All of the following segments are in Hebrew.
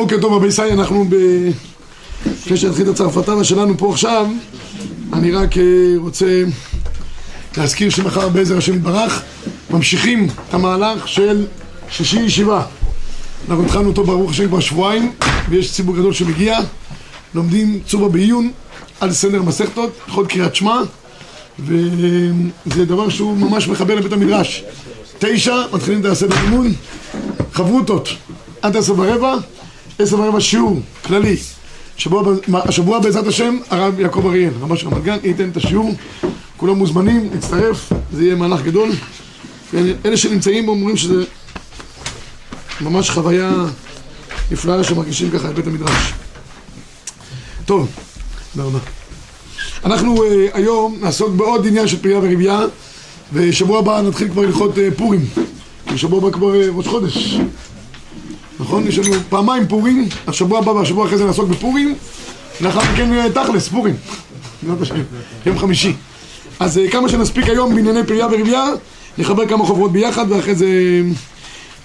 בוקר טוב רבי סי, אנחנו ב... לפני שנתחיל את הצרפתיו שלנו פה עכשיו אני רק אה, רוצה להזכיר שמחר בעזר השם יתברך ממשיכים את המהלך של שישי ישיבה. אנחנו התחלנו אותו ברוך השם כבר שבועיים ויש ציבור גדול שמגיע. לומדים צובה בעיון על סדר מסכתות, הלכות קריאת שמע וזה דבר שהוא ממש מחבר לבית המדרש. תשע, מתחילים את הסדר לימוד חברותות עד עשר ורבע עשר ורבע שיעור כללי שבוע, השבוע בעזרת השם הרב יעקב אריאל, רבה של רמת גן, ייתן את השיעור כולם מוזמנים, נצטרף, זה יהיה מהלך גדול. אלה שנמצאים בו אומרים שזה ממש חוויה נפלאה שמרגישים ככה את בית המדרש. טוב, תודה רבה. אנחנו uh, היום נעסוק בעוד עניין של פרייה ורבייה ושבוע הבא נתחיל כבר ללכות uh, פורים. ושבוע הבא כבר uh, ראש חודש נכון? יש לנו פעמיים פורים, השבוע הבא והשבוע אחרי זה נעסוק בפורים, לאחר מכן תכלס, פורים, יום חמישי. אז כמה שנספיק היום בענייני פריה ורבייה, נחבר כמה חוברות ביחד ואחרי זה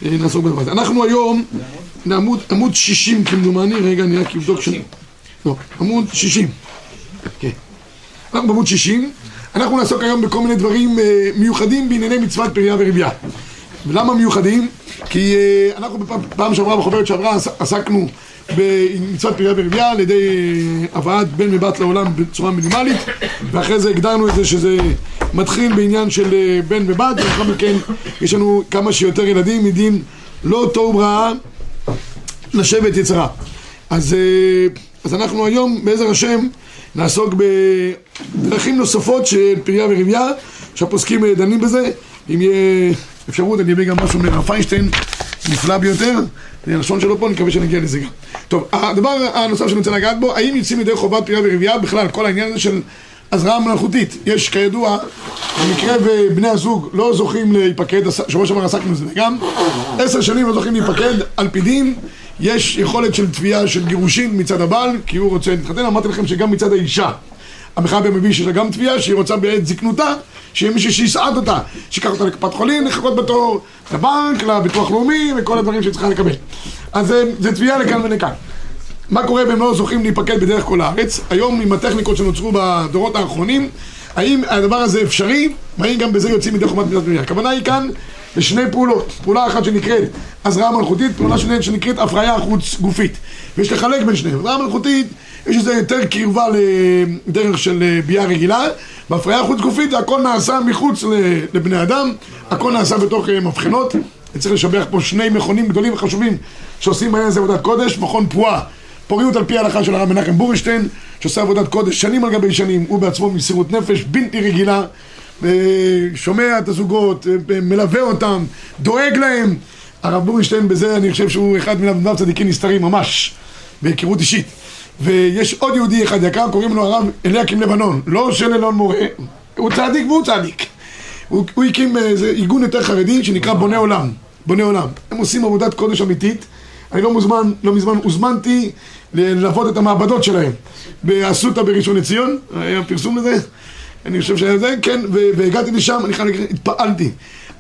נעסוק בדבר הזה. אנחנו היום לעמוד עמוד 60 כמדומני, רגע אני רק אבדוק שם. לא, עמוד 60. כן. אנחנו בעמוד 60, אנחנו נעסוק היום בכל מיני דברים מיוחדים בענייני מצוות פריה ורבייה. ולמה מיוחדים? כי אנחנו בפעם שעברה בחוברת שעברה עסקנו במצוות פריה ורבייה על ידי הבאת בן ובת לעולם בצורה מינימלית ואחרי זה הגדרנו את זה שזה מתחיל בעניין של בן ובת ולאחר מכן יש לנו כמה שיותר ילדים מדין לא טוב רעה לשבת יצרה אז, אז אנחנו היום בעזר השם נעסוק בדרכים נוספות של פריה ורבייה שהפוסקים דנים בזה אם יהיה אפשרות, אני אביא גם משהו מרב פיינשטיין, נפלא ביותר, הלשון שלו פה, אני מקווה שנגיע לזה גם. טוב, הדבר הנוסף שאני רוצה לגעת בו, האם יוצאים ידי חובת פרייה ורבייה, בכלל, כל העניין הזה של הזרעה מלאכותית. יש כידוע, במקרה ובני הזוג לא זוכים להיפקד, שבוע שעבר עסקנו בזה גם, עשר שנים לא זוכים להיפקד על פי דין, יש יכולת של תביעה של גירושין מצד הבעל, כי הוא רוצה להתחתן, אמרתי לכם שגם מצד האישה. המחבר מביא שיש לה גם תביעה שהיא רוצה בעת זקנותה שיהיה מישהו שיסעד אותה, שיקח אותה לקופת חולים, לחכות בתור לבנק, לביטוח לאומי וכל הדברים שהיא צריכה לקבל. אז זה תביעה לכאן ולכאן. מה קורה והם לא זוכים להיפקד בדרך כל הארץ? היום עם הטכניקות שנוצרו בדורות האחרונים האם הדבר הזה אפשרי? והאם גם בזה יוצאים מדי חומת מידת פנייה הכוונה היא כאן לשני פעולות. פעולה אחת שנקראת הזרעה מלכותית פעולה שנייה שנקראת הפריה חוץ גופית ויש לחלק בין שניהם. הזרעה מלכותית יש איזה יותר קרבה לדרך של ביאה רגילה. בהפריה חוץ גופית הכל נעשה מחוץ לבני אדם. הכל נעשה בתוך מבחנות. צריך לשבח פה שני מכונים גדולים וחשובים שעושים בעניין הזה עבודת קודש. מכון פועה פוריות על פי ההלכה של הרב מנחם בורשטיין שעושה עבודת קודש שנים על גבי שנים הוא בעצמו מסירות נפש בלתי רגילה שומע את הזוגות, מלווה אותם, דואג להם. הרב בורשטיין בזה אני חושב שהוא אחד אבנב צדיקים נסתרים ממש בהיכרות אישית ויש עוד יהודי אחד יקר, קוראים לו הרב אליקים לבנון, לא של אלון מורה, הוא צדיק והוא צדיק. הוא, הוא הקים איזה ארגון יותר חרדי שנקרא בוני עולם, בוני עולם. הם עושים עבודת קודש אמיתית. אני לא מוזמן, לא מזמן הוזמנתי ללוות את המעבדות שלהם באסותא בראשון לציון, היה פרסום לזה, אני חושב שהיה זה, כן, והגעתי לשם, אני חייב להגיד, התפעלתי.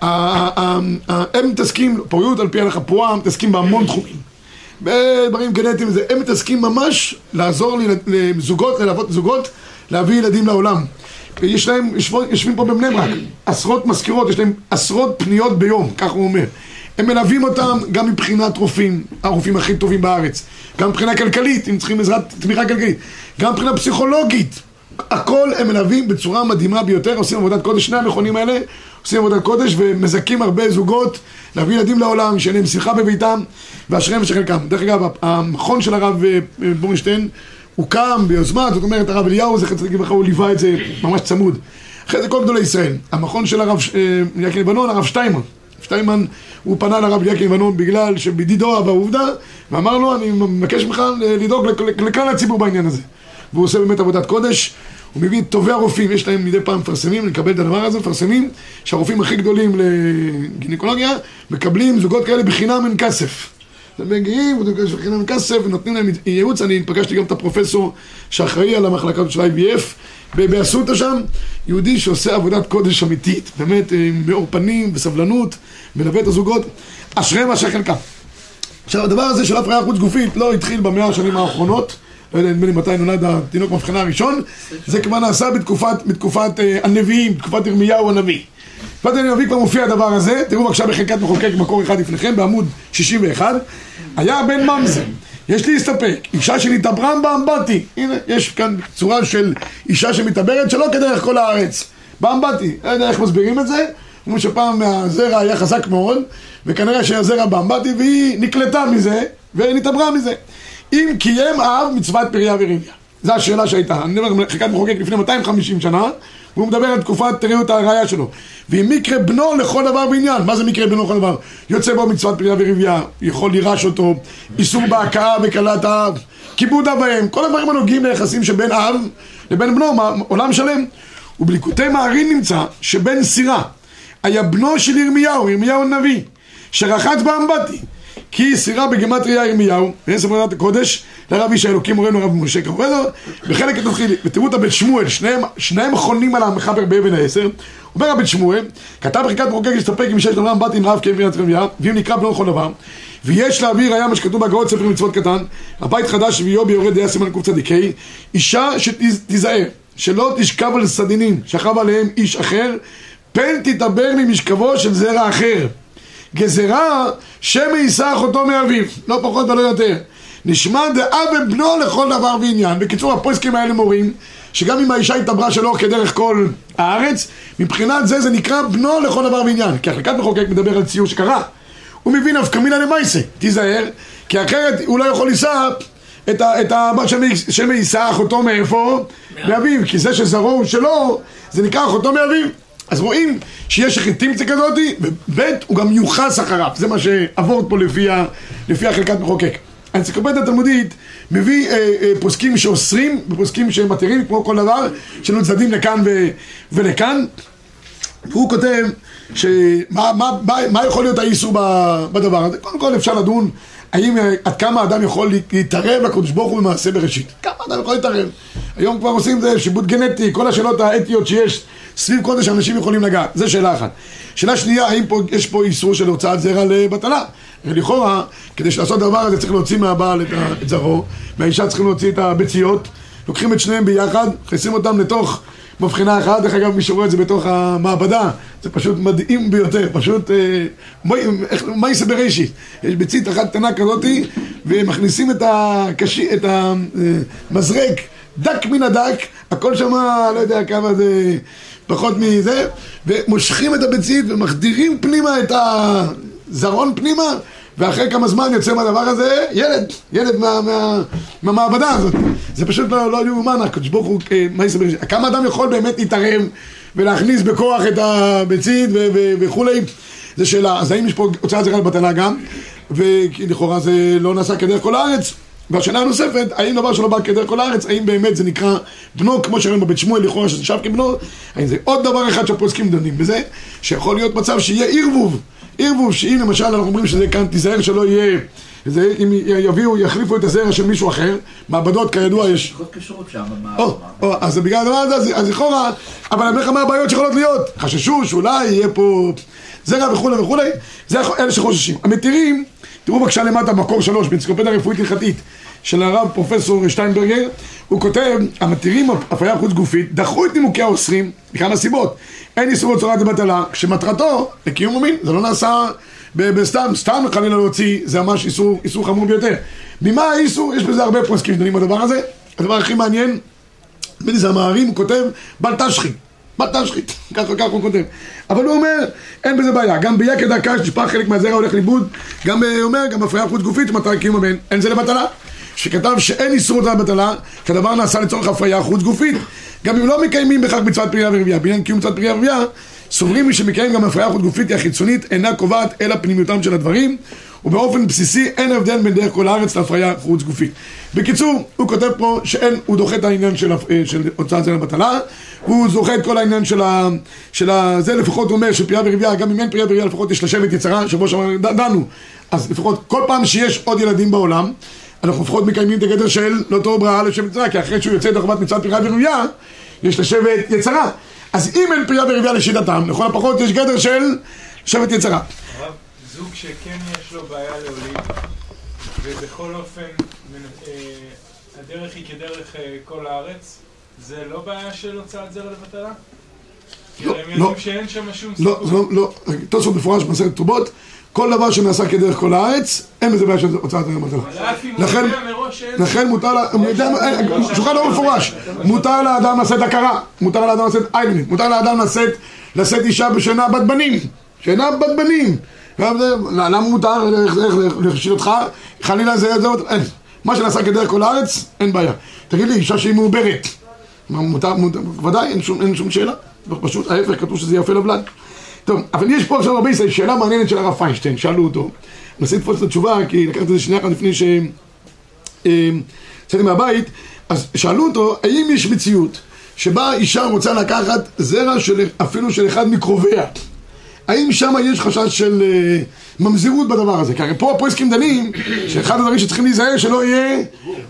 הם מתעסקים, פוריות על פי הלכה פרועה, מתעסקים בהמון תחומים. בדברים גנטיים וזה, הם מתעסקים ממש לעזור לזוגות, ללוות זוגות, להביא ילדים לעולם. יש להם, יושבים פה בבני ברק, עשרות מזכירות, יש להם עשרות פניות ביום, כך הוא אומר. הם מלווים אותם גם מבחינת רופאים, הרופאים הכי טובים בארץ, גם מבחינה כלכלית, אם צריכים עזרת תמיכה כלכלית, גם מבחינה פסיכולוגית. הכל הם מלווים בצורה מדהימה ביותר, עושים עבודת קודש, שני המכונים האלה עושים עבודת קודש ומזכים הרבה זוגות להביא ילדים לעולם, שיהיה להם שמחה בביתם ואשריהם ושחלקם. דרך אגב, המכון של הרב בורנשטיין הוקם ביוזמה, זאת אומרת הרב אליהו, זכר צדיק לברכה, הוא ליווה את זה ממש צמוד. אחרי זה כל גדולי ישראל. המכון של הרב אליקים לבנון, הרב שטיימן. שטיימן, הוא פנה לרב אליקים לבנון בגלל שבדידו אהבה עובדה, ואמר לו, אני מבקש ממך לדאוג לכלל הציבור בעניין הזה. והוא עושה באמת עבודת קודש. הוא מביא את טובי הרופאים, יש להם מדי פעם מפרסמים, לקבל את הדבר הזה, מפרסמים שהרופאים הכי גדולים לגינקולוגיה מקבלים זוגות כאלה בחינם אין כסף. הם מגיעים, בחינם אין כסף, ונותנים להם ייעוץ, אני פגשתי גם את הפרופסור שאחראי על המחלקה של IVF באסותא שם, יהודי שעושה עבודת קודש אמיתית, באמת מאור פנים וסבלנות, מלווה את הזוגות, אשריהם אשר חלקם. עכשיו הדבר הזה של הפריה חוץ גופית לא התחיל במאה השנים האחרונות לא יודע נדמה לי מתי נולד התינוק מבחנה הראשון. זה כבר נעשה בתקופת, בתקופת אה, הנביאים, בתקופת ירמיהו הנביא. בתקופת הנביא כבר מופיע הדבר הזה. תראו בבקשה בחלקת מחוקק מקור אחד לפניכם בעמוד 61 היה בן ממזר. יש להסתפק, אישה שנתעברם באמבטי הנה, יש כאן צורה של אישה שמתעברת שלא כדרך כל הארץ. באמבטי, לא יודע איך מסבירים את זה. אומרים שפעם הזרע היה חזק מאוד וכנראה שהזרע באמבטי והיא נקלטה מזה ונתעברה מזה אם קיים אב מצוות פריה וריביה זו השאלה שהייתה, אני מדבר חלקת מחוקק לפני 250 שנה והוא מדבר על תקופת תראיות הראייה שלו. ואם מקרה בנו לכל דבר בעניין מה זה מקרה בנו לכל דבר? יוצא בו מצוות פריה וריביה יכול לירש אותו איסור בהכאה וקלת האב כיבוד אב ואם כל הדברים הנוגעים ליחסים שבין אב לבין בנו עולם שלם. ובליקוטי מערין נמצא שבן סירה היה בנו של ירמיהו, ירמיהו הנביא שרחץ באמבטי כי סירה בגימטריה ירמיהו, ואין ספר הקודש, לרב איש האלוקים מורנו הרב משה כרובנו, בחלק התתחיל, ותראו את הבית שמואל, שניהם, שניהם חונים על המחבר באבן העשר, אומר הבית שמואל, כתב בחלקת מחוקק להסתפק עם שיש דבר באתי עם רב כאב מינת רבייה, ואם נקרא בנו לכל דבר, ויש להעביר היה מה שכתוב בהגאות ספר מצוות קטן, הבית חדש ויובי יורד דיה סימן קצ"ה, אישה שתיזהר, שלא תשכב על סדינים, שכב עליהם איש אחר, פן תתעבר ממשכבו של זרע אחר. גזרה שמייסח אותו מאביו, לא פחות ולא יותר. נשמע דאב ובנו לכל דבר ועניין. בקיצור, הפויסקים האלה מורים שגם אם האישה התעברה שלא כדרך כל הארץ, מבחינת זה זה נקרא בנו לכל דבר ועניין. כי החלקת מחוקק מדבר על ציור שקרה. הוא מבין אף קמינא למייסה, תיזהר, כי אחרת הוא לא יכול לישא את הבת שמייסח אותו מאיפה? מאביו, כי זה שזרעו הוא שלו, זה נקרא אחותו מאביו. אז רואים שיש חיטימציה כזאת, וב' הוא גם מיוחס אחריו, זה מה שעבורת פה לפי, לפי החלקת מחוקק. האנציקלופדיה התלמודית מביא אה, אה, פוסקים שאוסרים ופוסקים שמתירים כמו כל דבר, יש לנו צדדים לכאן ו, ולכאן והוא כותב שמה מה, מה, מה יכול להיות האיסור בדבר הזה? קודם כל אפשר לדון האם אה, עד כמה אדם יכול להתערב לקדוש ברוך הוא במעשה בראשית? כמה אדם יכול להתערב? היום כבר עושים את זה שיבוט גנטי, כל השאלות האתיות שיש סביב קודש אנשים יכולים לגעת, זו שאלה אחת. שאלה שנייה, האם פה, יש פה איסור של הוצאת זרע לבטלה? ולכאורה, כדי לעשות דבר הזה צריך להוציא מהבעל את, את זרעו, מהאישה צריכים להוציא את הביציות, לוקחים את שניהם ביחד, מכניסים אותם לתוך מבחינה אחת, דרך אגב מי שרואה את זה בתוך המעבדה, זה פשוט מדהים ביותר, פשוט, אה, מה יעשה בראשית? יש ביצית אחת קטנה כזאתי, ומכניסים את, הקשי, את המזרק דק מן הדק, הכל שם, לא יודע כמה זה, פחות מזה, ומושכים את הביצית ומחדירים פנימה את הזרעון פנימה, ואחרי כמה זמן יוצא מהדבר הזה ילד, ילד מה, מה, מהמעבדה הזאת. זה פשוט לא, לא יאומן, הקדוש ברוך הוא, אה, מה יסבר, כמה אדם יכול באמת להתערב ולהכניס בכוח את הביצית וכולי, זו שאלה. אז האם יש פה הוצאת זרע לבטלה גם, ולכאורה זה לא נעשה כדרך כל הארץ? והשאלה הנוספת, האם דבר שלא בא כדרך כל הארץ, האם באמת זה נקרא בנו, כמו שראינו בבית שמואל, לכאורה שזה שב כבנו, האם זה עוד דבר אחד שהפוסקים דנים בזה, שיכול להיות מצב שיהיה ערבוב, ערבוב, שאם למשל אנחנו אומרים שזה כאן, תיזהר שלא יהיה, זה, אם יביאו, יחליפו את הזרע של מישהו אחר, מעבדות כידוע יש... שיחות קשורות שם, או, או, אז בגלל הדבר הזה, אז לכאורה, אבל אני אומר לך מה הבעיות שיכולות להיות, חששו שאולי יהיה פה זרע וכולי וכולי, זה אלה שחוששים. המתירים, תראו בבקשה למטה, מקור שלוש, באנציקלופדיה רפואית הלכתית. של הרב פרופסור שטיינברגר, הוא כותב, המתירים הפריה חוץ גופית דחו את נימוקי האוסרים מכמה סיבות. אין איסור צורת לבטלה, כשמטרתו לקיום המין, זה לא נעשה בסתם, סתם חלילה להוציא, זה ממש איסור, איסור חמור ביותר. ממה האיסור? יש בזה הרבה פרסקים שדנים בדבר הזה. הדבר הכי מעניין, נדמה לי זה המערים, הוא כותב בל תשחית. בל תשחית, ככה ככה הוא כותב. אבל הוא אומר, אין בזה בעיה. גם ביקר דקה שנשפך חלק מהזרע הולך לאיבוד, גם הוא אומר, גם הפריה חוץ גופית, מטרה קיום הבן, אין זה לבטלה. שכתב שאין איסור אותה בטלה, כי הדבר נעשה לצורך הפריה חוץ גופית. גם אם לא מקיימים בכך מצוות פריה ורבייה, בעניין קיום מצוות פריה ורבייה, סוברים מי שמקיים גם הפריה חוץ גופית היא החיצונית, אינה קובעת אלא פנימיותם של הדברים, ובאופן בסיסי אין הבדל בין דרך כל הארץ להפריה חוץ גופית. בקיצור, הוא כותב פה שאין, הוא דוחה את העניין של, אה, של הוצאת זרע בטלה, והוא זוכה את כל העניין של, ה, של ה, זה לפחות הוא אומר שפריה ורבייה, גם אם אין פריה ורבייה לפחות יש לשבת יצרה, שבו שאמרנו, דנו. אז לפחות כל פעם שיש עוד ילדים בעולם, אנחנו לפחות מקיימים את הגדר של לא טוב רעה לשם יצרה, כי אחרי שהוא יוצא את חובת מצוות פריה ורבייה, יש לשבט יצרה. אז אם אין פריה ורבייה לשיטתם, לכל הפחות יש גדר של שבט יצרה. זוג שכן יש לו בעיה לעולים, ובכל אופן, אה, הדרך היא כדרך אה, כל הארץ, זה לא בעיה של הוצאת זרע לבטלה? לא, לא. לא. לא, לא, תוספות מפורש במסכת כתובות, כל דבר שנעשה כדרך כל הארץ, אין בזה בעיה של הוצאת זרע לבטלה. לכן-. לכן מותר אה, שולחן לא מפורש, מותר לאדם לשאת הכרה, מותר לאדם לשאת איילנית, מותר לאדם לשאת, אישה בשינה בת בנים, שינה בת בנים. למה מותר, לשיטתך, חלילה זה, זה, אין. מה שנעשה כדרך כל הארץ, אין בעיה. תגיד לי, אישה שהיא מעוברת, מותר, מותר, ודאי, אין שום, אין שום שאלה, פשוט ההפך, כתוב שזה יפה לבלד. טוב, אבל יש פה עכשיו הרבה שאלה מעניינת של הרב פיינשטיין, שאלו אותו. מנסה לתפוס את התשובה, כי לקחתי את זה שנייה אחת לפני ש... אמ, יצאתי מהבית, אז שאלו אותו, האם יש מציאות שבה אישה רוצה לקחת זרע של, אפילו של אחד מקרוביה? האם שם יש חשש של אה, ממזרות בדבר הזה? כי הרי פה הפועסקים דנים שאחד הדברים שצריכים להיזהר שלא יהיה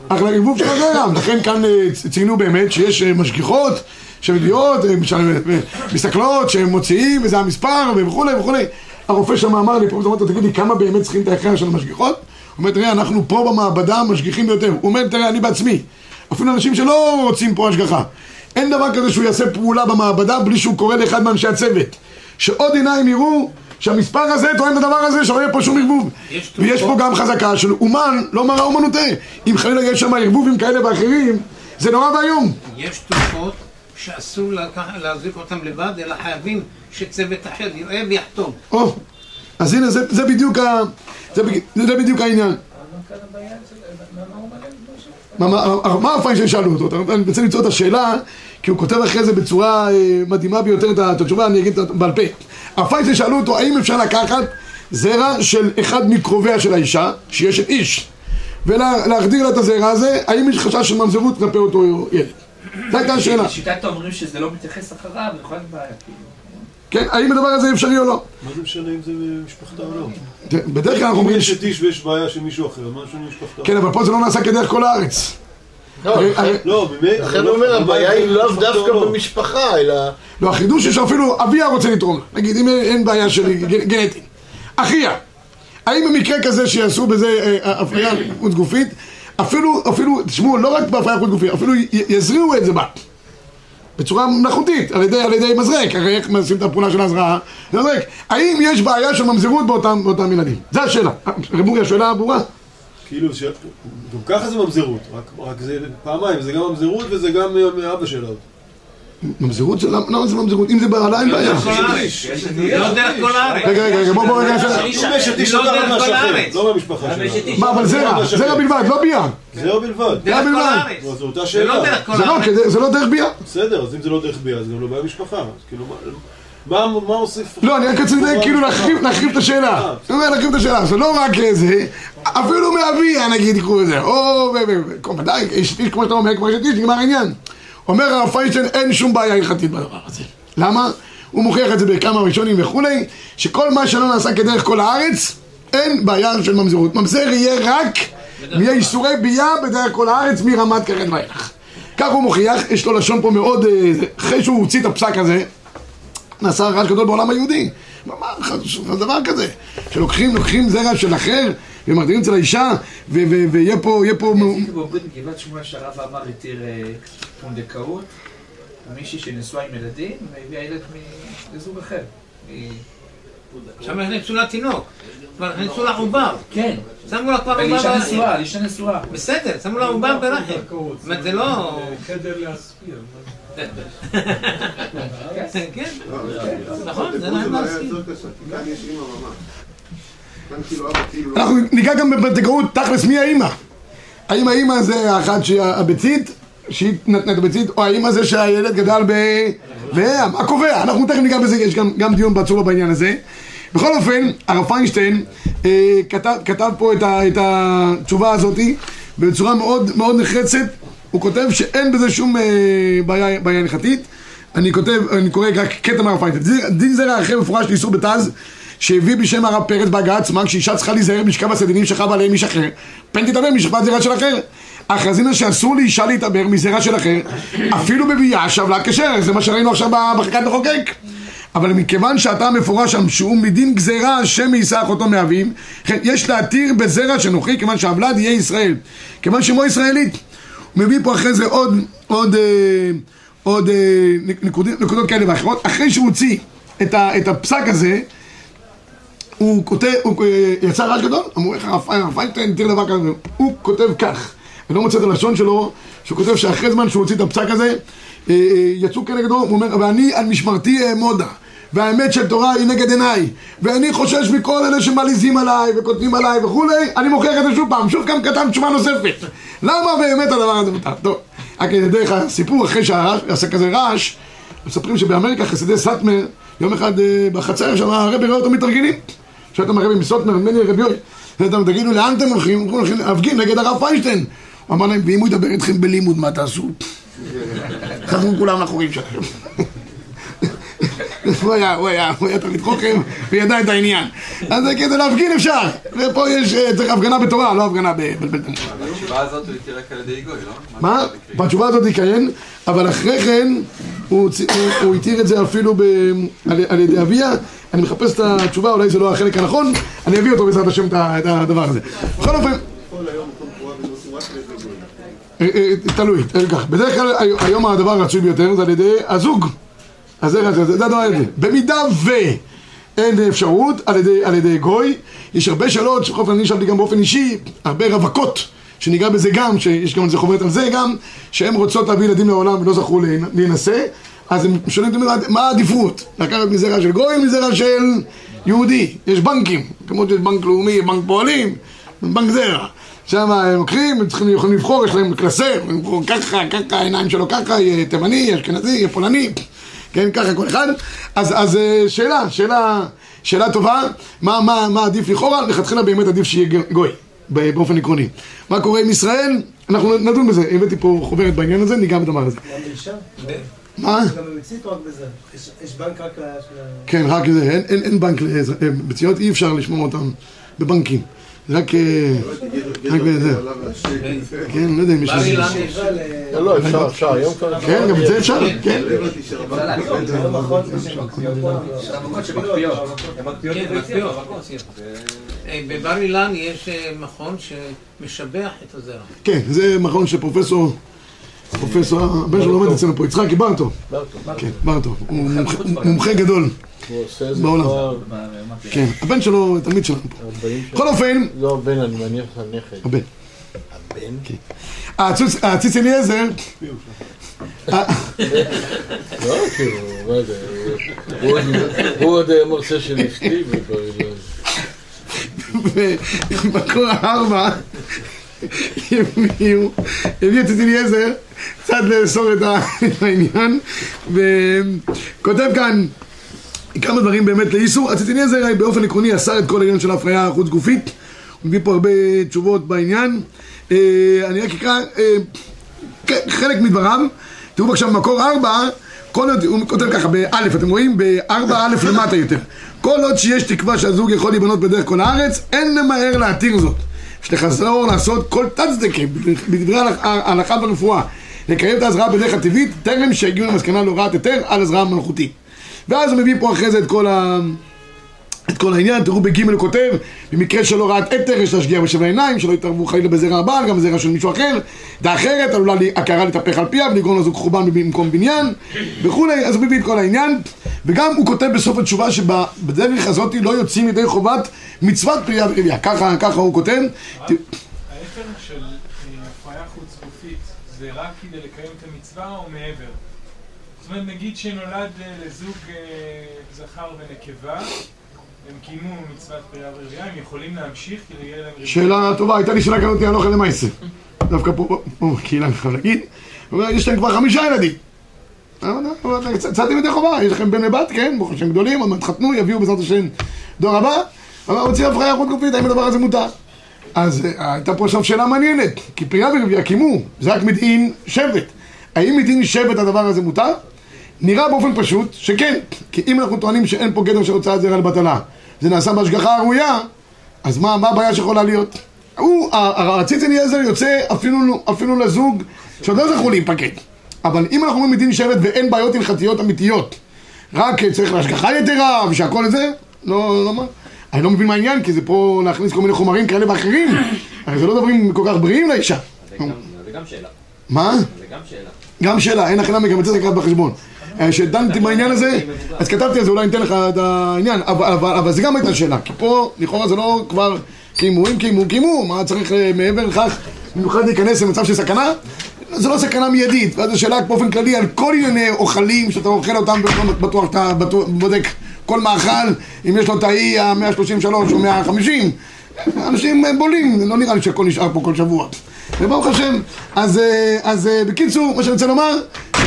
ערבוב של הזרע. לכן כאן אה, ציינו באמת שיש אה, משגיחות שמביאות, ש- אה, מסתכלות, שהם מוציאים וזה המספר וכולי וכולי. הרופא שם אמר לי, אמרתי לו, תגיד לי, כמה באמת צריכים את ההכרח של המשגיחות? הוא אומר, תראה, אנחנו פה במעבדה משגיחים ביותר. הוא אומר, תראה, אני בעצמי. אפילו אנשים שלא רוצים פה השגחה. אין דבר כזה שהוא יעשה פעולה במעבדה בלי שהוא קורא לאחד מאנשי הצוות. שעוד עיניים יראו שהמספר הזה טוען את הדבר הזה, שלא יהיה פה שום ערבוב. יש ויש פה גם חזקה של אומן, לא מראה אומנותה. אם חלילה יש שם ערבובים כאלה ואחרים, זה נורא ואיום. יש תרופות שאסור להחזיק אותן לבד, אלא חייבים שצוות אחר יראה ויחתום. או, אז הנה, זה, זה בדיוק ה... זה, זה בדיוק העניין. מה, הפיינשטיין שאלו אותו? אני רוצה למצוא את השאלה, כי הוא כותב אחרי זה בצורה אה, מדהימה ביותר את התשובה, אני אגיד בעל פה. הפיינשטיין שאלו אותו, האם אפשר לקחת זרע של אחד מקרוביה של האישה, שיש את איש, ולהחדיר לה את הזרע הזה, האם יש חשש של ממזרות כלפי אותו ילד? זו הייתה השאלה. לשיטת אומרים שזה לא מתייחס אחריו, יכול להיות בעיה, כאילו. כן, האם הדבר הזה אפשרי או לא? מה זה משנה אם זה משפחתה או לא? בדרך כלל אנחנו אם אומרים... יש את איש ויש בעיה של מישהו אחר, מה משנה משפחתה? כן, אבל פה זה לא נעשה כדרך כל הארץ. לא, הרי- לא. לכן הוא אומר, הבעיה היא לאו דווקא לא. במשפחה, אלא... לא, החידוש הוא שאפילו אביה רוצה לתרום. נגיד, אם אין- בעיה של גנ- גנטית. אחיה, האם במקרה כזה שיעשו בזה אה, הפריה חוץ גופית, אפילו, אפילו, תשמעו, לא רק בהפריה חוץ גופית, אפילו יזריעו את זה בה. בצורה מלאכותית, על ידי, על ידי מזרק, הרי איך עושים את הפעולה של ההזרעה? מזרק. האם יש בעיה של ממזרות באותם, באותם ילדים? זו השאלה. רב אורי, השאלה ברורה. כאילו, ש- גם ככה זה ממזרות, רק- רק זה פעמיים, זה גם ממזרות וזה גם מאבא שלה. ממזרות זה, למה למה זה ממזרות? אם זה בעלה, אין בעיה. הארץ. לא דרך כל הארץ. רגע, רגע, רגע, בוא, בוא, רגע, יש לא דרך כל הארץ. לא מהמשפחה שלה. מה, אבל זרע, זרע בלבד, לא בלבד. דרך כל בלבד. הארץ. זו אותה לא שאלה. דרך כל זה לא, הארץ. כדי- זה לא דרך ביאה. בסדר, אז אם זה לא דרך ביה, זה גם לא בעיה משפחה. כאילו, מה- מוסיף? לא, אני רק רציתי לדעת, כאילו להחריב את השאלה. אומר להחריב את השאלה, זה לא רק זה, אפילו מאביה נגיד יקראו לזה, או, ו- ו- ו- ודאי, יש איש כמו שאתה אומר, כמו איש, נגמר העניין. אומר הרב פיינשטיין, אין שום בעיה הלכתית בדבר הזה. למה? הוא מוכיח את זה בכמה ראשונים וכולי, שכל מה שלא נעשה כדרך כל הארץ, אין בעיה של ממזרות. ממזר יהיה רק מאיסורי ביאה בדרך כל הארץ מרמת כרת ואילך. כך הוא מוכיח, יש לו לשון פה מאוד, אה, אחרי שהוא הוציא את הפסק הזה, נעשה רעש גדול בעולם היהודי. ח- דבר כזה, שלוקחים, לוקחים זרע של אחר ומחדירים אצל האישה, ויהיה פה, יהיה פה... עשיתי בברית בגבעת שמואל שהרב עמאר התיר אה, פונדקאות, מישהי שנשואה עם ילדים, והביאה ילד מזוג אחר. שם הכניסו לה תינוק. כבר הכניסו לה עובר. כן, שמו לה כבר עובר אישה ברחם. נשואה, אישה נשואה. בסדר, שמו לה עובר ברחם. זאת אומרת, זה לא... חדר להסביר. כן, נכון, זה להם להסכים. אנחנו ניגע גם בפונדקאות, תכלס מי האימא? האם האימא זה האחת שהביצית, שהיא נתנה את הביצית, או האימא זה שהילד גדל ב... וים, הקובע, אנחנו תכף ניגע בזה, יש גם, גם דיון בצורה בעניין הזה. בכל אופן, הרב פיינשטיין אה, כתב, כתב פה את, ה, את התשובה הזאת בצורה מאוד מאוד נחרצת, הוא כותב שאין בזה שום אה, בעיה, בעיה הלכתית. אני כותב, אני קורא רק קטע מהרב פיינשטיין. דין זרע אחר מפורש לאיסור בתז, שהביא בשם הרב פרץ בהגה עצמה, כשאישה צריכה להיזהר משכב הסדינים שכב עליהם איש אחר, פן תתעבר משכבת זרע של אחר. הכרזינה שאסור לאישה להתעבר מזרע של אחר, אפילו בביאה שבלה כשר, זה מה שראינו עכשיו בחקיקת מחוקק. אבל מכיוון שאתה מפורש שם שהוא מדין גזירה השם יישא אחותו מאביו, כן, יש להתיר בזרע שנוכרי כיוון שהוולד יהיה ישראל. כיוון שמו ישראלית. הוא מביא פה אחרי זה עוד, עוד, אה, עוד אה, נקודות, כאלה ואחרות. אחרי שהוא הוציא את הפסק הזה, הוא כותב, הוא אה, יצא רעש גדול, אמרו איך הרב פיינשטיין תראה דבר כזה, הוא כותב כך, אני לא מוצא את הלשון שלו, שהוא כותב שאחרי זמן שהוא הוציא את הפסק הזה, אה, אה, יצאו כנגדו, הוא אומר, ואני על משמרתי אעמודה, והאמת של תורה היא נגד עיניי, ואני חושש מכל אלה שמלעיזים עליי וכותבים עליי וכולי, אני מוכיח את זה שוב פעם, שוב גם כתב תשובה נוספת. למה באמת הדבר הזה מותר? טוב, רק דרך הסיפור, אחרי שעשה כזה רעש, מספרים שבאמריקה חסידי סאטמר, יום אחד בחצר שם הרבי רואה אותו מתארגנים. שואל אותם הרבי מסוטמר, ממני רבי יואל. תגידו, לאן אתם הולכים? הם הולכים להפגין נגד הרב פיינשטיין. הוא אמר להם, ואם הוא ידבר איתכם בלימוד, מה תעשו? חזרו כולם לאחורים שלכם. הוא היה, הוא היה, הוא היה תלמיד חוכם וידע את העניין. אז זה כדי להפגין אפשר. ופה יש, אה, צריך הפגנה בתורה, לא הפגנה בבלבל תמות. התשובה הזאת הוא התיר רק על ידי גוי, לא? מה? בתשובה הזאת כן, אבל אחרי כן הוא התיר את זה אפילו על ידי אביה. אני מחפש את התשובה, אולי זה לא החלק הנכון, אני אביא אותו בעזרת השם את את הדבר הזה. בכל אופן, אה, אה, תלוי, תלוי כך. בדרך כלל הי- היום הדבר הרצוי ביותר זה על ידי הזוג. אז זה, הדבר הזה. במידה ואין אפשרות על ידי, על ידי גוי, יש הרבה שאלות שבכל אופן אני נשאלתי גם באופן אישי, הרבה רווקות, שניגע בזה גם, שיש גם על זה חוברת על זה גם, שהן רוצות להביא ילדים לעולם ולא זכו להינ- להינשא, אז הם שואלים מה העדיפות, לקחת מזרע של גוי או מזרע של יהודי, יש בנקים, כמו שיש בנק לאומי, בנק פועלים, בנק זרע. שם הם לוקחים, הם צריכים, יכולים לבחור, יש להם קלסר, הם לבחור ככה, ככה, העיניים שלו ככה, יהיה תימני, אשכנזי, יהיה פולני, כן, ככה כל אחד. אז, אז אה, שאלה, שאלה, שאלה טובה, מה, מה, מה עדיף לכאורה? לכתחילה באמת עדיף שיהיה גוי, באופן עקרוני. מה קורה עם ישראל? אנחנו נדון בזה, הבאתי פה חוברת בעניין הזה, ניגע בדבר הזה. גם באישה? מה? גם במצית או רק בזה? יש- בנק רק ל... כן, רק זה, אין, בנק, לעזר- אה, בציונות אי אפשר לשמור אותם בבנקים. רק, אה, רק בזה. כן, לא יודע אם יש לזה. לא, לא, אפשר, אפשר, היום כבר... כן, גם את זה אפשר, כן. בבר אילן יש אה, מכון שמשבח את הזרע. כן, זה מכון שפרופסור, פרופסור, הבן שלו לומד אצלנו פה, יצחק ברטו. כן, ברטו. הוא מומחה- גדול. את בעולם. כן, הבן שלו תלמיד שלנו פה. 40 שנה. בכל אופן, לא הבן, אני מניח הנכד. הבן. הבן? הציץ- הציץ אליעזר, אה, לא, כאילו, מה זה? הוא עוד- היה מרצה של אשתי בבר אילן. הארבע הביאו, את אליעזר קצת לאסור את העניין וכותב כאן כמה דברים באמת לאיסור. הציץ אליעזר באופן עקרוני אסר את כל העניין של ההפריה החוץ גופית הוא מביא פה הרבה תשובות בעניין אה, אני רק אקרא אה, כ- חלק מדבריו תראו בבקשה במקור ארבע כל עוד, הוא כותב ככה, באלף, אתם רואים? בארבע אלף למטה יותר. כל עוד שיש תקווה שהזוג יכול להיבנות בדרך כל הארץ, אין למהר להתיר זאת. יש לחזור לעשות כל תצדקה בדברי ההלכ- ההלכה ברפואה. לקיים את ההזרעה בדרך הטבעית, טרם שהגיעו למסקנה להוראת היתר על הזרעה מלאכותית. ואז הוא מביא פה אחרי זה את כל ה... את כל העניין, תראו בג' הוא כותב, במקרה של הוראת אתר יש להשגיח בשבע עיניים, שלא יתערבו חלילה בזרע הבעל, גם בזרע של מישהו אחר, דעה אחרת עלולה לי- הכרה להתהפך על פיה ולגרום לזוג חורבן במקום בניין וכולי, אז הוא מביא את כל העניין, וגם הוא כותב בסוף התשובה שבדרך הזאת לא יוצאים ידי חובת מצוות פרייה ורבייה, ככה, ככה הוא כותב, ת- ההפר של אה, הפריה חוץ גופית זה רק כדי לקיים את המצווה או מעבר? זאת אומרת, נגיד שנולד אה, לזוג אה, זכר ונקבה, הם קיימו מצוות פרייה ורבייה, הם יכולים להמשיך כדי יהיה להם? שאלה טובה, הייתה לי שאלה כזאת הלוך אל למעשה. דווקא פה, בקהילה אני חייב להגיד. יש להם כבר חמישה ילדים. אבל, אבל, יצאתם ידי חובה, יש לכם בן ובת, כן, ברוך השם גדולים, עוד מעט חתנו, יביאו בעזרת השם דור הבא, אבל רוצים הפריה חוץ גופית, האם הדבר הזה מותר? אז אה, הייתה פה עכשיו שאלה מעניינת, כי פרייה ורבייה קיימו, זה רק מדין שבט. האם מדין שבט הדבר הזה מותר? נראה באופן פשוט שכן, כי אם אנחנו טוענים שאין פה גדר של הוצאת זרע לבטלה, זה נעשה בהשגחה הראויה, אז מה, מה הבעיה שיכולה להיות? הוא, הציץ אליעזר יוצא אפילו, אפילו לזוג שעוד לא זכו להיפקד. אבל אם אנחנו אומרים מדין שבט ואין בעיות הלכתיות אמיתיות רק צריך להשגחה יתרה ושהכל זה, לא, לא מה. אני לא מבין מה העניין, כי זה פה להכניס כל מיני חומרים כאלה ואחרים. הרי זה לא דברים כל כך בריאים לאישה. זה גם- שאלה. מה? זה גם שאלה. גם שאלה, אין הכי נמי, גם את זה צריך לקחת בחשבון. אה, כשדנתי בעניין הזה, אז כתבתי על זה, אולי ניתן לך את העניין, אבל, זה גם הייתה שאלה, כי פה לכאורה זה לא כבר קיימו, אם קיימו, קיימו, מה צריך אה, מעבר לכך, במיוחד להיכנס למצב של סכנה? זה לא סכנה מיידית, ואז השאלה באופן כללי על כל ענייני אוכלים שאתה אוכל אותם, ולא בטוח אתה בודק כל מאכל, אם יש לו את האי ה-133 או 150, אנשים אה, בולים, לא נראה לי שהכל נשאר פה כל שבוע. וברוך השם, אז, אז בקיצור, מה שאני רוצה לומר,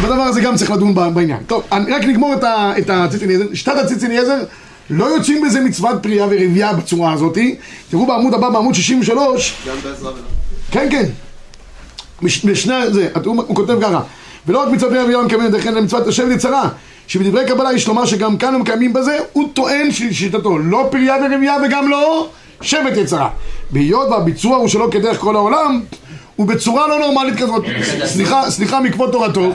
בדבר הזה גם צריך לדון בעניין. טוב, אני רק נגמור את ה- את הציץ אליעזר. שיטת הציץ אליעזר, לא יוצאים בזה מצוות פרייה ורבייה בצורה הזאת. תראו בעמוד הבא, בעמוד 63, גם בעזרה ולא. כן, כן. בש- בשני זה, הוא, כותב ככה ולא רק מצוות בני אביהו מקיימים את וכן למצוות לשבת יצרה שבדברי קבלה יש לומר שגם כאן הם מקיימים בזה הוא טוען ששיטתו לא פריה ורבייה וגם לא שבט יצרה בהיות והביצוע הוא שלא כדרך כל העולם הוא בצורה לא נורמלית כזאת סליחה, סליחה מכבוד תורתו?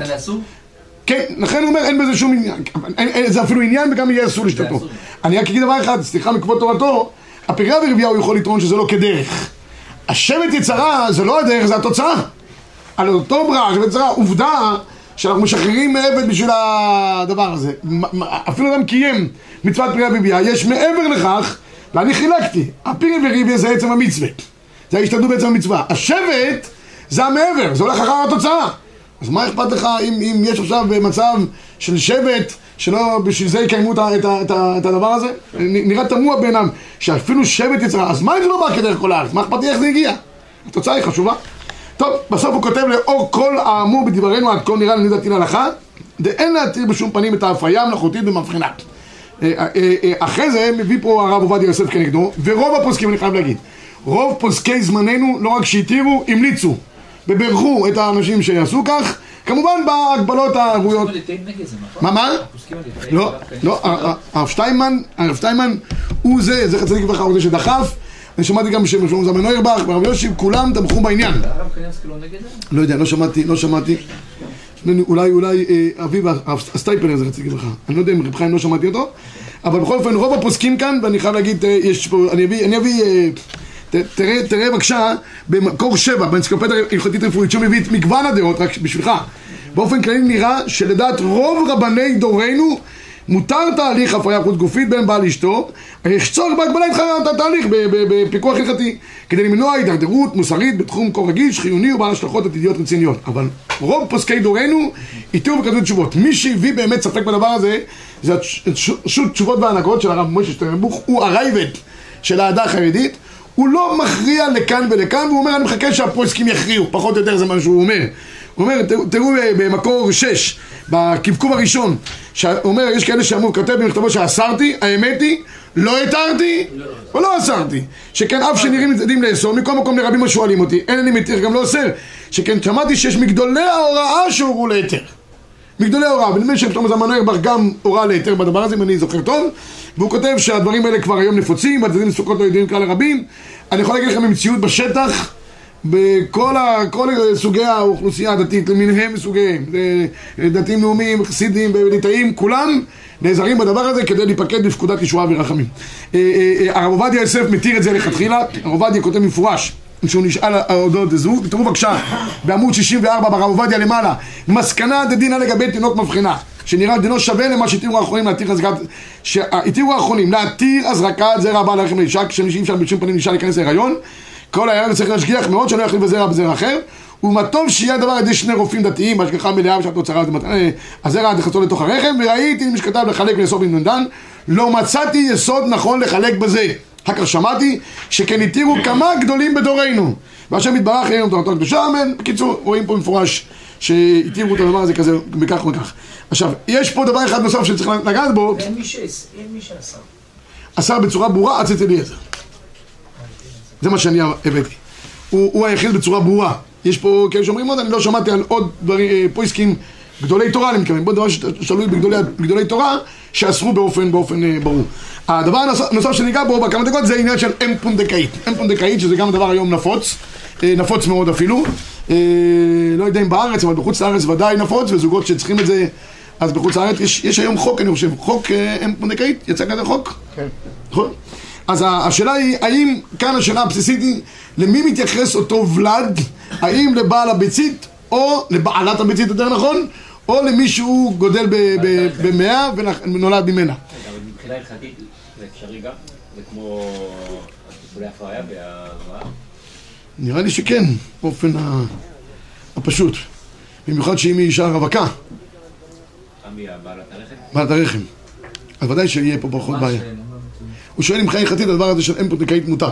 כן, לכן הוא אומר אין בזה שום עניין, אין, אין, זה אפילו עניין וגם יהיה אסור לשתתו. אני רק אגיד דבר אחד, סליחה מכבוד תורתו, הפריה ורבייה הוא יכול לטעון שזה לא כדרך. השבט יצרה זה לא הדרך, זה התוצאה. על אותו ברע, שבט יצרה, עובדה שאנחנו משחררים עבד בשביל הדבר הזה. אפילו אדם קיים מצוות פריה ורבייה, יש מעבר לכך, ואני חילקתי, הפריה ורבייה זה עצם המצווה. זה ההשתדלות בעצם המצווה. השבט זה המעבר, זה הולך אחר התוצאה. אז מה אכפת לך אם, אם יש עכשיו מצב של שבט שלא בשביל זה יקיימו את, את, את, את הדבר הזה? נראה תמוה בעינם שאפילו שבט יצרה, אז מה אם זה לא בא כדרך כל הארץ? מה אכפת לי איך זה הגיע? התוצאה היא חשובה. טוב, בסוף הוא כותב לאור כל האמור בדברנו עד כה נראה לעניות דעתי להלכה ואין להתיר בשום פנים את ההפריה המלאכותית במבחינה. אה, אה, אה, אחרי זה מביא פה הרב עובדיה יוסף כנגדו ורוב הפוסקים אני חייב להגיד רוב פוסקי זמננו לא רק שהתירו, המליצו וברכו את האנשים שיעשו כך כמובן בהגבלות הראויות זה, נכון? מה מה? לא, לא, סתירה. הרב שטיינמן, הרב שטיינמן הוא זה, זכר צדיק לברכה, הוא זה שדחף אני שמעתי גם בשם שלמה זמן נוירבך והרב יושיב, כולם תמכו בעניין לא זה? לא יודע, לא שמעתי, לא שמעתי אולי, אולי אה, אביב הסטייפלר זה רציתי לך אני לא יודע אם רב חיים לא שמעתי אותו אבל בכל אופן רוב הפוסקים כאן ואני חייב להגיד, אה, יש פה, אני אביא, אני אביא אה, ת- תראה, תראה בבקשה במקור שבע, באנציקלופדיה הלכתית רפואית שהוא מביא את מגוון הדעות, רק בשבילך באופן כללי נראה שלדעת רוב רבני דורנו מותר תהליך הפריה חוץ גופית בין בעל אשתו, יש צורך בהגבלה את התהליך בפיקוח הלכתי כדי למנוע הידרדרות מוסרית בתחום כה רגיש, חיוני ובעל השלכות עתידיות רציניות אבל רוב פוסקי דורנו התירו וכתבו תשובות מי שהביא באמת ספק בדבר הזה זה שו"ת תשובות והנהגות של הרב משה שטרנבוך הוא הרייבד של העדה החרדית הוא לא מכריע לכאן ולכאן, והוא אומר, אני מחכה שהפוסקים יכריעו, פחות או יותר זה מה שהוא אומר. הוא אומר, תראו- אה, במקור 6, בקבקוב הראשון, שהוא אומר, יש כאלה שאמרו, כותב במכתבו שאסרתי, האמת היא, לא התרתי ולא אסרתי. שכן אף שנראים צדדים לאסור, מכל מקום לרבים השואלים אותי, אין אני מתיר גם לא אוסר. שכן שמעתי שיש מגדולי ההוראה שהורו להיתר. מגדולי ההוראה, ונדמה לי שפתאום זמן נוירבך גם הורה להיתר בדבר הזה, אם אני זוכר טוב, והוא כותב שהדברים האלה כבר היום נפוצים, והצדדים לסוכות לא ידועים כלל הרבים. אני יכול להגיד לכם במציאות בשטח, בכל ה, סוגי האוכלוסייה הדתית, למיניהם וסוגיהם, דתיים לאומיים, חסידים וליטאים, כולם נעזרים בדבר הזה כדי להיפקד בפקודת ישועה ורחמים. אה, אה, אה, הרב עובדיה יוסף מתיר את זה לכתחילה, הרב עובדיה כותב מפורש שהוא נשאל על אודות זו, תראו בבקשה בעמוד 64 ברב עובדיה למעלה מסקנה דדינא לגבי תינוק מבחנה שנראה דינו שווה למה שהתירו האחרונים להתיר הזרקת שהתירו האחרונים להתיר הזרקת זרע בעל הרחם לאישה כשאי אפשר בשום פנים לאישה להיכנס להיריון כל העניין צריך להשגיח מאוד שלא יחליף בזרע בזרע אחר ומה טוב שיהיה הדבר על ידי שני רופאים דתיים בהשגחה מלאה בשעת תוצרה הזרע עד לחצו לתוך הרחם וראיתי מי שכתב לחלק ולאסור בן דן לא מצאתי יסוד נכון לחלק בזה אחר כך שמעתי שכן התירו כמה גדולים בדורנו. והשם יתברך יהיה לנו תורתו הקדושה אמן. בקיצור רואים פה במפורש שהתירו את הדבר הזה כזה בכך וכך. עכשיו יש פה דבר אחד נוסף שצריך לגעת בו. אין מי אין שעשה. עשה בצורה ברורה עד אליעזר. זה מה שאני הבאתי. הוא, הוא היחיד בצורה ברורה. יש פה כאלה שאומרים עוד אני לא שמעתי על עוד דברים אה, פויסקים גדולי תורה אני מתכוון בוא דבר שתלוי בגדולי, בגדולי תורה שאסרו באופן, באופן אה, ברור הדבר הנוסף, שניגע בו בכמה דקות זה העניין של אם פונדקאית אם פונדקאית שזה גם דבר היום נפוץ אה, נפוץ מאוד אפילו אה, לא יודע אם בארץ אבל בחוץ לארץ ודאי נפוץ וזוגות שצריכים את זה אז בחוץ לארץ יש, יש היום חוק, אני חושב, חוק אם פונדקאית, יצא כזה חוק? כן. נכון? אז השאלה היא, האם, כאן השאלה הבסיסית היא, למי מתייחס אותו ולד? האם לבעל הביצית, או לבעלת הביצית יותר נכון, או למי שהוא גודל ב- ב- במאה ונולד ממנה? אבל מבחינה הלכתית זה אפשרי גם? זה כמו טיפולי הפריה והרעה? נראה לי שכן, באופן ה- הפשוט. במיוחד שאם היא אישה רווקה? בעלת הרחם. אז ודאי שיהיה פה פחות בעיה. הוא שואל אם מבחינה הלכתית הדבר הזה של אם פונדקאית מותר.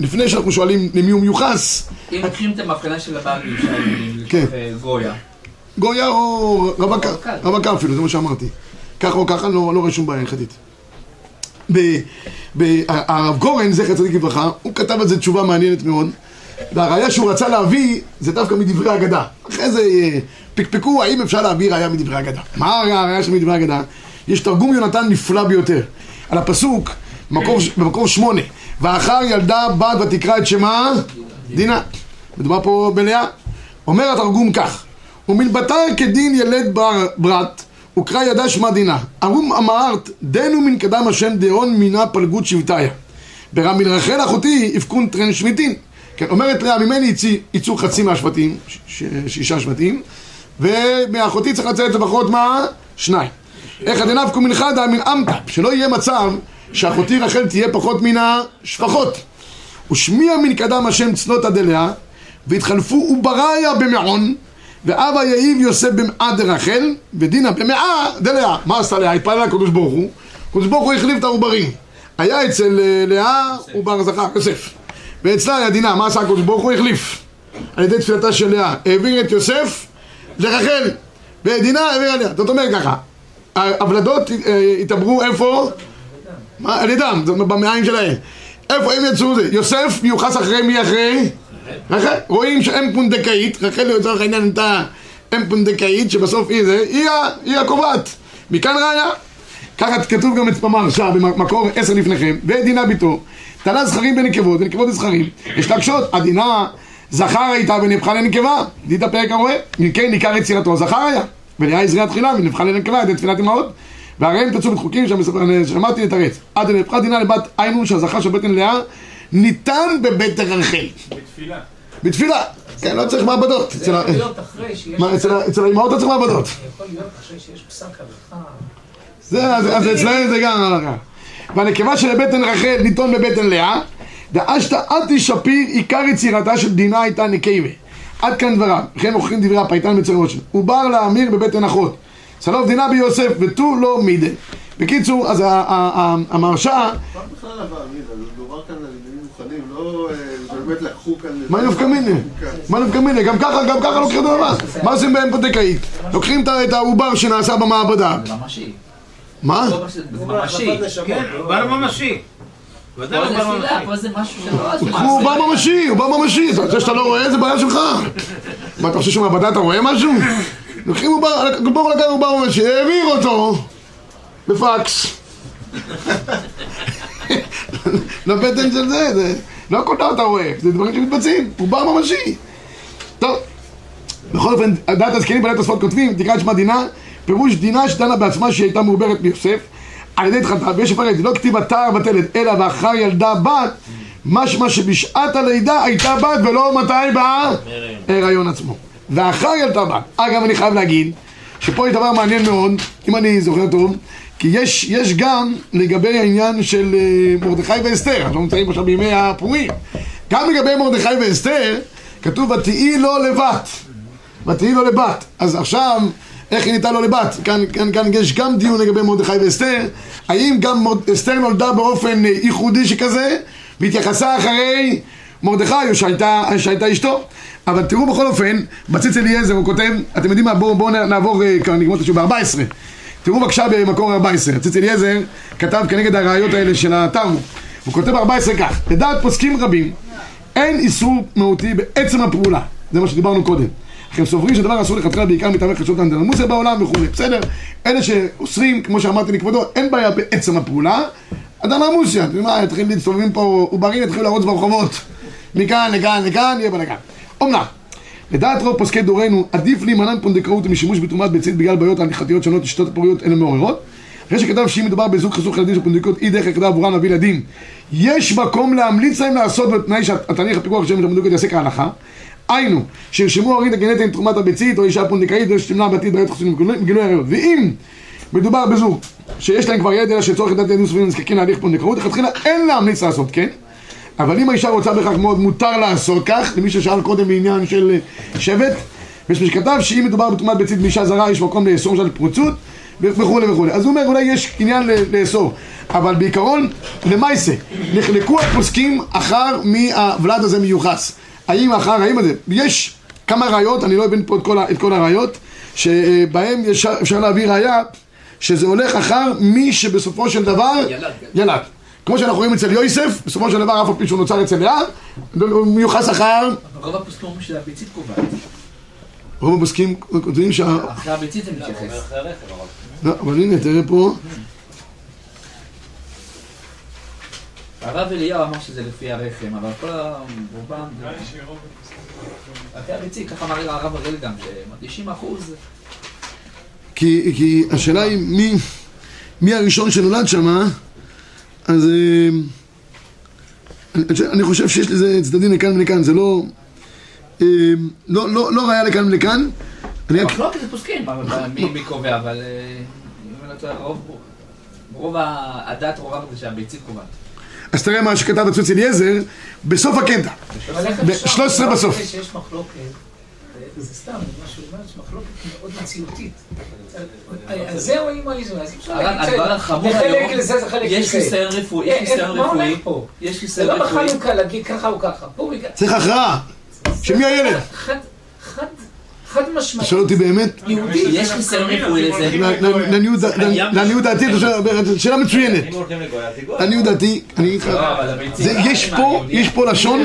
לפני שאנחנו שואלים למי הוא מיוחס, אם לוקחים את המבחנה של הבעל כן. אה, גויה, גויה או רווקה, אפילו, זה מה שאמרתי. ככה או ככה, לא, לא רואה שום בעיה הלכתית. הרב גורן, זכר צדיק לברכה, הוא כתב על זה תשובה מעניינת מאוד. והראיה שהוא רצה להביא, זה דווקא מדברי אגדה. אחרי זה אה, פקפקו האם אפשר להביא ראיה מדברי אגדה. מה הראיה של מדברי אגדה? יש תרגום יונתן נפלא ביותר. על הפסוק, במקור, במקור שמונה, ואחר ילדה בת ותקרא את שמה דינה. מדובר פה בלאה. אומר התרגום כך, ומלבטר כדין ילד בר, ברת, וקרא ידה שמה דינה. ארום אמרת, דנו מן קדם השם דהון מינה פלגות שבטיה. ברמי רחל אחותי יפקון טרן שמיטין. כן, אומרת לאה, ממני יצא- יצאו חצי מהשבטים, שישה שבטים, ומאחותי צריך לצאת לפחות מה? שניים. איך הדנפקו מנחדה מן אמתא, שלא יהיה מצב שאחותי רחל תהיה פחות מן השפחות. ושמיע מן קדם השם צנות דלאה, והתחלפו ובריה במעון, ואבא יאיב יוסף במעה דרחל, ודינה במעה דלאה. מה עשתה לאה? התפללה לקדוש ברוך הוא, הקדוש ברוך הוא החליף את העוברים. היה אצל אה, לאה עובר זכר, יוסף. ואצלה היה דינה, מה עשה הקדוש ברוך הוא? החליף. על ידי תפילתה של לאה. העביר את יוסף לרחל, ודינה העבירה לאה. זאת אומרת ככה, הוולדות אה, התעברו איפה? מה? על ידם, במעיים שלהם. איפה הם יצאו זה? יוסף מיוחס אחרי מי אחרי? רואים שאם פונדקאית, רחל לצורך העניין הייתה אם פונדקאית, שבסוף היא זה, היא, הקובעת. מכאן ראיה. ככה כתוב גם במרשה, במקור עשר לפניכם, ודינה ביתו, תלה זכרים בנקבות, ונקבות בזכרים. יש להקשות, הדינה זכר הייתה ונהפכה לנקבה, דידה פרק הרואה, מכן ניכר יצירתו זכר היה, ולאה יזריע תחילה ונהפכה לנקבה ידי תפילת אמהות. והרי הם תצאו בחוקים שם, שמעתי לתרץ. עד נהפכה דינה לבת עיינו שהזכר של בטן לאה ניתן בבטן רחל. בתפילה. בתפילה, כן, לא צריך מעבדות. זה יכול להיות אחרי שיש... מה, אצל האימהות לא צריך מעבדות. יכול להיות אחרי שיש פסק הלכה. זה, אז, אז אצלנו זה גם הלכה. והנקבה של בטן רחל ניתון בבטן לאה, דאשתא אתי שפיר עיקר יצירתה של דינה הייתה נקבה. עד כאן דבריו, וכן מוכרים דברי הפייטן בצל רוטשן. הוא בר להמיר בבטן אחות. צלוב דינה ביוסף ותו לא מידה. בקיצור, אז המרשה, מה בכלל אבל? מדובר כאן על עניינים מוכנים, לא אה, באמת לקחו כאן... מה נפקא מיני? מה נפקא מיני? גם ככה, גם ככה לוקחים את הדבר. מה עושים בהם פונדקאית? לוקחים את העובר שנעשה במעבדה. זה ממשי. מה? זה ממשי. כן, ממשי. לא זה ממשי. זה משהו שלא... הוא בא ממשי, הוא בא ממשי, רוצה שאתה לא רואה? זה בעיה שלך. מה, אתה חושב שמעבדה אתה רואה משהו? לוקחים עובר, הקדוש לקח עובר ממשי, העביר אותו בפקס. לבטן של זה, זה לא אתה רואה, זה דברים שמתבצעים, הוא בא ממשי. טוב, בכל אופן, דעת הזקנים בעלי תוספות כותבים, תקרא את שמה דינה, פירוש דינה שדנה בעצמה שהיא הייתה מעוברת מיוסף, על ידי התחלתה, ויש לפרט, לא כתיב התר בטלת, אלא ואחר ילדה בת, משמע שבשעת הלידה הייתה בת ולא מתי בא ההיריון עצמו. ואחר ילדה בת. אגב, אני חייב להגיד, שפה יש דבר מעניין מאוד, אם אני זוכר טוב, כי יש, יש גם לגבי העניין של אה, מרדכי ואסתר, אנחנו נמצאים עכשיו בימי הפורים. גם לגבי מרדכי ואסתר, כתוב ותהי לו לבת. ותהי לו לבת. אז עכשיו, איך היא נהייתה לו לבת? כאן, כאן, כאן יש גם דיון לגבי מרדכי ואסתר, האם גם אסתר נולדה באופן אה, ייחודי שכזה, והתייחסה אחרי מרדכי, שהייתה, שהייתה אשתו. אבל תראו בכל אופן, בציץ אליעזר הוא כותב, אתם יודעים מה, בואו בוא נעבור, אה, נגמור את התשובה, 14. תראו בבקשה במקור 14, ציץ אליעזר כתב כנגד הראיות האלה של התרמו. הוא כותב 14 כך, לדעת פוסקים רבים, אין איסור מהותי בעצם הפעולה, זה מה שדיברנו קודם. אך הם סוברים שהדבר אסור לכתחילה בעיקר מטעמי חדשות האנדרמוסיה בעולם וכולי, בסדר? אלה שאוסרים, כמו שאמרתי לכבודו, אין בעיה בעצם הפעולה, אנדרמוסיה, אתם יודעים מה, יתחיל להסתובבים פה עוברים, יתחילו לרוץ ברחובות מכאן לכאן לכאן, יהיה בלאגן. אומנם, לדעת רוב פוסקי דורנו, עדיף להימנע מפונדקאות ומשימוש בתרומת ביצית בגלל בעיות הליכתיות שונות ששיטות הפוריות אינן מעוררות. אחרי שכתב שאם מדובר בזוג חסוך ילדים של פונדקאות, אי דרך היחידה עבורם להביא ילדים, יש מקום להמליץ להם לעשות בתנאי שהתהליך הפיקוח של הפונדקאות יעשה כהלכה. היינו, שירשמו הורים הגנטיים תרומת הביצית או אישה פונדקאית ושתמנע בעתיד בעיות חסונים גילוי עריות. ואם מדובר בזוג שיש להם כבר אלא שצורך לדעת ילדים סביבים נזקקים להליך פונדקאות, לכתחילה אין להמליץ לעשות כן. אבל אם האישה רוצה בכך מאוד, מותר לעשות כך, למי ששאל קודם בעניין של אה, שבט, ויש מי שכתב שאם מדובר בתרומת ביצית באישה זרה, יש מקום לאסור של פרוצות וכולי וכולי. אז הוא אומר, אולי יש עניין לאסור, אבל בעיקרון, למעשה, נחלקו הפוסקים אחר מי הוולד הזה מיוחס. האם אחר, האם הזה, יש כמה ראיות, אני לא אבין פה את כל, את כל הראיות, שבהם יש- אפשר להביא ראיה שזה הולך אחר מי שבסופו של דבר ילד. כמו שאנחנו רואים אצל יוסף, בסופו של דבר אף על פי שהוא נוצר אצל לאה, הוא מיוחס אחר, רוב הפוסקים אומרים שזה הביצית קובעת. רוב הפוסקים כותבים שה... אחרי הביצית זה מתייחס. אבל... לא, אבל הנה, תראה פה, הרב אליהו אמר שזה לפי הרחם, אבל כל ה... רובם זה... נראה לי שרוב הפוסקים- אחרי הביצית, ככה אמר הרב אריאל גם, ש-90 אחוז... כי, כי השאלה היא מי, מי הראשון שנולד שם, אז אה, אני, אני חושב שיש לזה צדדים לכאן ולכאן, זה לא, אה, לא, לא, לא ראיה לכאן ולכאן. אני רק, מחלוקת זה פוסקים, מי מי קובע, אבל... אה, לא רוב... הדת רובה זה שהביצית קובעת. אז תראה מה שכתב הצוץ אליעזר בסוף הקטע. אבל איך ב- אפשר 13 לומר בסוף. זה סתם, מה שהוא אומר, יש מחלוקת מאוד מציאותית. אז זהו עם האיזון, אז אפשר להגיד הדבר החמור זה חלק היום, לזה, זה חלק לזה. יש חיסיון רפואי, יש חיסיון מה הולך רפואי? יש זה חיסיון לא רפואי. בחנוכה להגיד ככה או ככה. צריך הכרעה. שמי הילד? חד, חד, משמעית. שואל אותי באמת, יהודי. יש חיסיון רפואי לזה. לעניות דע- לעניות דעתי, אתה שואל- שאלה מצוינת. לעניות דעתי, אני אגיד לך, לא, יש פה, יש פה לשון,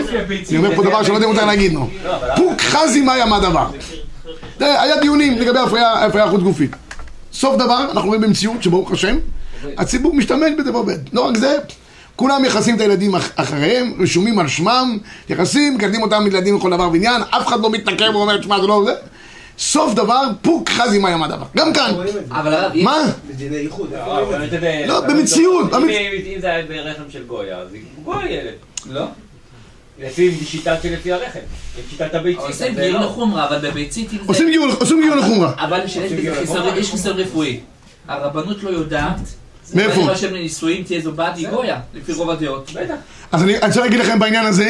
אני אומר פה דבר שלא יודע מותר להגיד, נו. לא. פוק חזי מאי מה דבר. תראה, היה דיונים לגבי הפריה חוץ גופית. סוף דבר, אנחנו רואים במציאות שברוך השם, הציבור משתמש בזה ועובד. לא רק זה, כולם מייחסים את הילדים אח- אחריהם, רשומים על שמם, מייחסים, מקדמים אותם ילדים לכל דבר ועניין, אף אחד לא מתנקם ואומר, תשמע, זה לא זה. סוף דבר, פוק חזי מה דבר. גם כאן. אבל הרב, מה? בדיני ב- לא, במציאות, אם- זה היה ברחם של גויה, אז הוא גויה ילד. לא? לפי שיטת שלפי הרחם. שיטת הביצית. עושים גיור. לחומרה, אבל בביצית. עושים גיור לחומרה. אבל יש חיסיון רפואי. הרבנות לא יודעת. מאיפה? אם השם לנישואים תהיה זו בת היא גויה, לפי רוב הדעות. בטח. אז אני אני רוצה להגיד לכם בעניין הזה,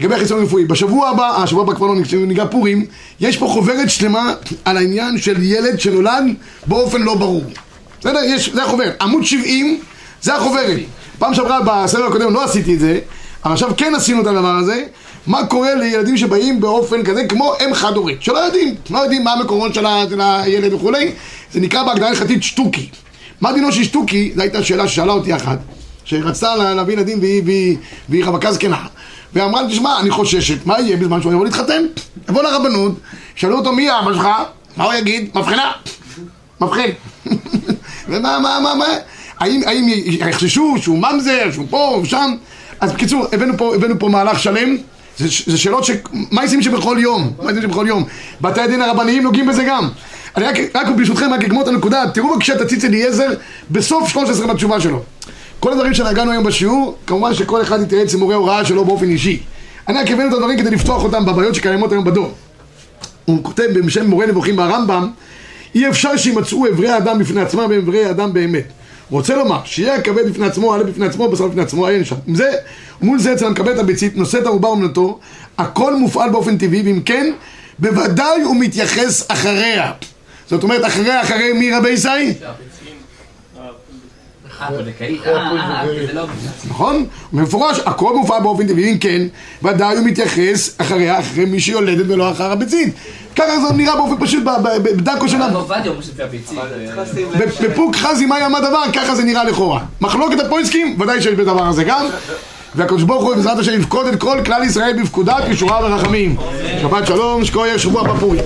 לגבי החיסיון הרפואי. בשבוע הבא, השבוע הבא כבר לא ניגע פורים, יש פה חוברת שלמה על העניין של ילד שנולד באופן לא ברור. בסדר? יש, זה החוברת. עמוד 70, זה החוברת. פעם שעברה, בסבב הקודם לא עשיתי את זה, אבל עכשיו כן עשינו את הדבר הזה. מה קורה לילדים שבאים באופן כזה, כמו אם חד-הורית, שלא יודעים, לא יודעים מה המקורות של הילד וכולי, זה נקרא בהגדרה הלכתית שטוקי. מה דינו של שטוקי? זו הייתה שאלה ששאלה אותי אחת, שרצתה לה- להביא ילדים והיא, והיא, והיא רווקה זקנה. ואמרה לי, תשמע, אני חוששת, מה יהיה בזמן שהוא יבוא להתחתן? יבוא לרבנות, שאלו אותו מי אבא שלך, מה הוא יגיד? מבחנה, מבחין. ומה, מה, מה, מה? האם, האם יחששו שהוא ממזר, שהוא פה, הוא שם? אז בקיצור, הבאנו פה, הבאנו פה מהלך שלם. זה, זה שאלות ש... מה עושים שבכל יום? מה עושים שבכל יום? בתי הדין הרבניים נוגעים בזה גם. אני רק, רק ברשותכם, רק אגמור את הנקודה, תראו בבקשה את הציץ אליעזר בסוף 13 בתשובה שלו. כל הדברים שנגענו היום בשיעור, כמובן שכל אחד יתייעץ עם מורה הוראה שלו באופן אישי. אני רק הבאנו את הדברים כדי לפתוח אותם בבעיות שקיימות היום בדור. הוא כותב בשם מורה נבוכים ברמב"ם, אי אפשר שימצאו אברי האדם בפני עצמם ואברי האדם באמת. רוצה לומר, שיהיה הכבד בפני עצמו, העלה בפני עצמו, בשר בפני עצמו, אין שם. עם זה, מול זה אצל המקבל את הביצית, נושא את העובר ומנתו, הכל מופעל באופן טבעי, ואם כן, בוודאי הוא מתייחס אחריה. זאת אומרת, אחריה, אחרי מי רבי ישי? אה, פונדקאית? אה, אה, אה, זה לא... נכון? במפורש, הכל מופעל באופן טבעי, אם כן, ודאי הוא מתייחס אחריה, אחרי מי שיולדת ולא אחר הביצית. ככה זה נראה באופן פשוט, ב- ב- בדרכו של הרב. עובדיה אומר שזה הביצית. בפוק חזי מה ימה דבר, ככה זה נראה לכאורה. מחלוקת הפויסקים, ודאי שיש בדבר הזה גם. והקדוש ברוך הוא בעזרת השם יפקוד את כל כלל ישראל בפקודת ישועה ורחמים. שבת שלום, שקויה, שבוע בפורים.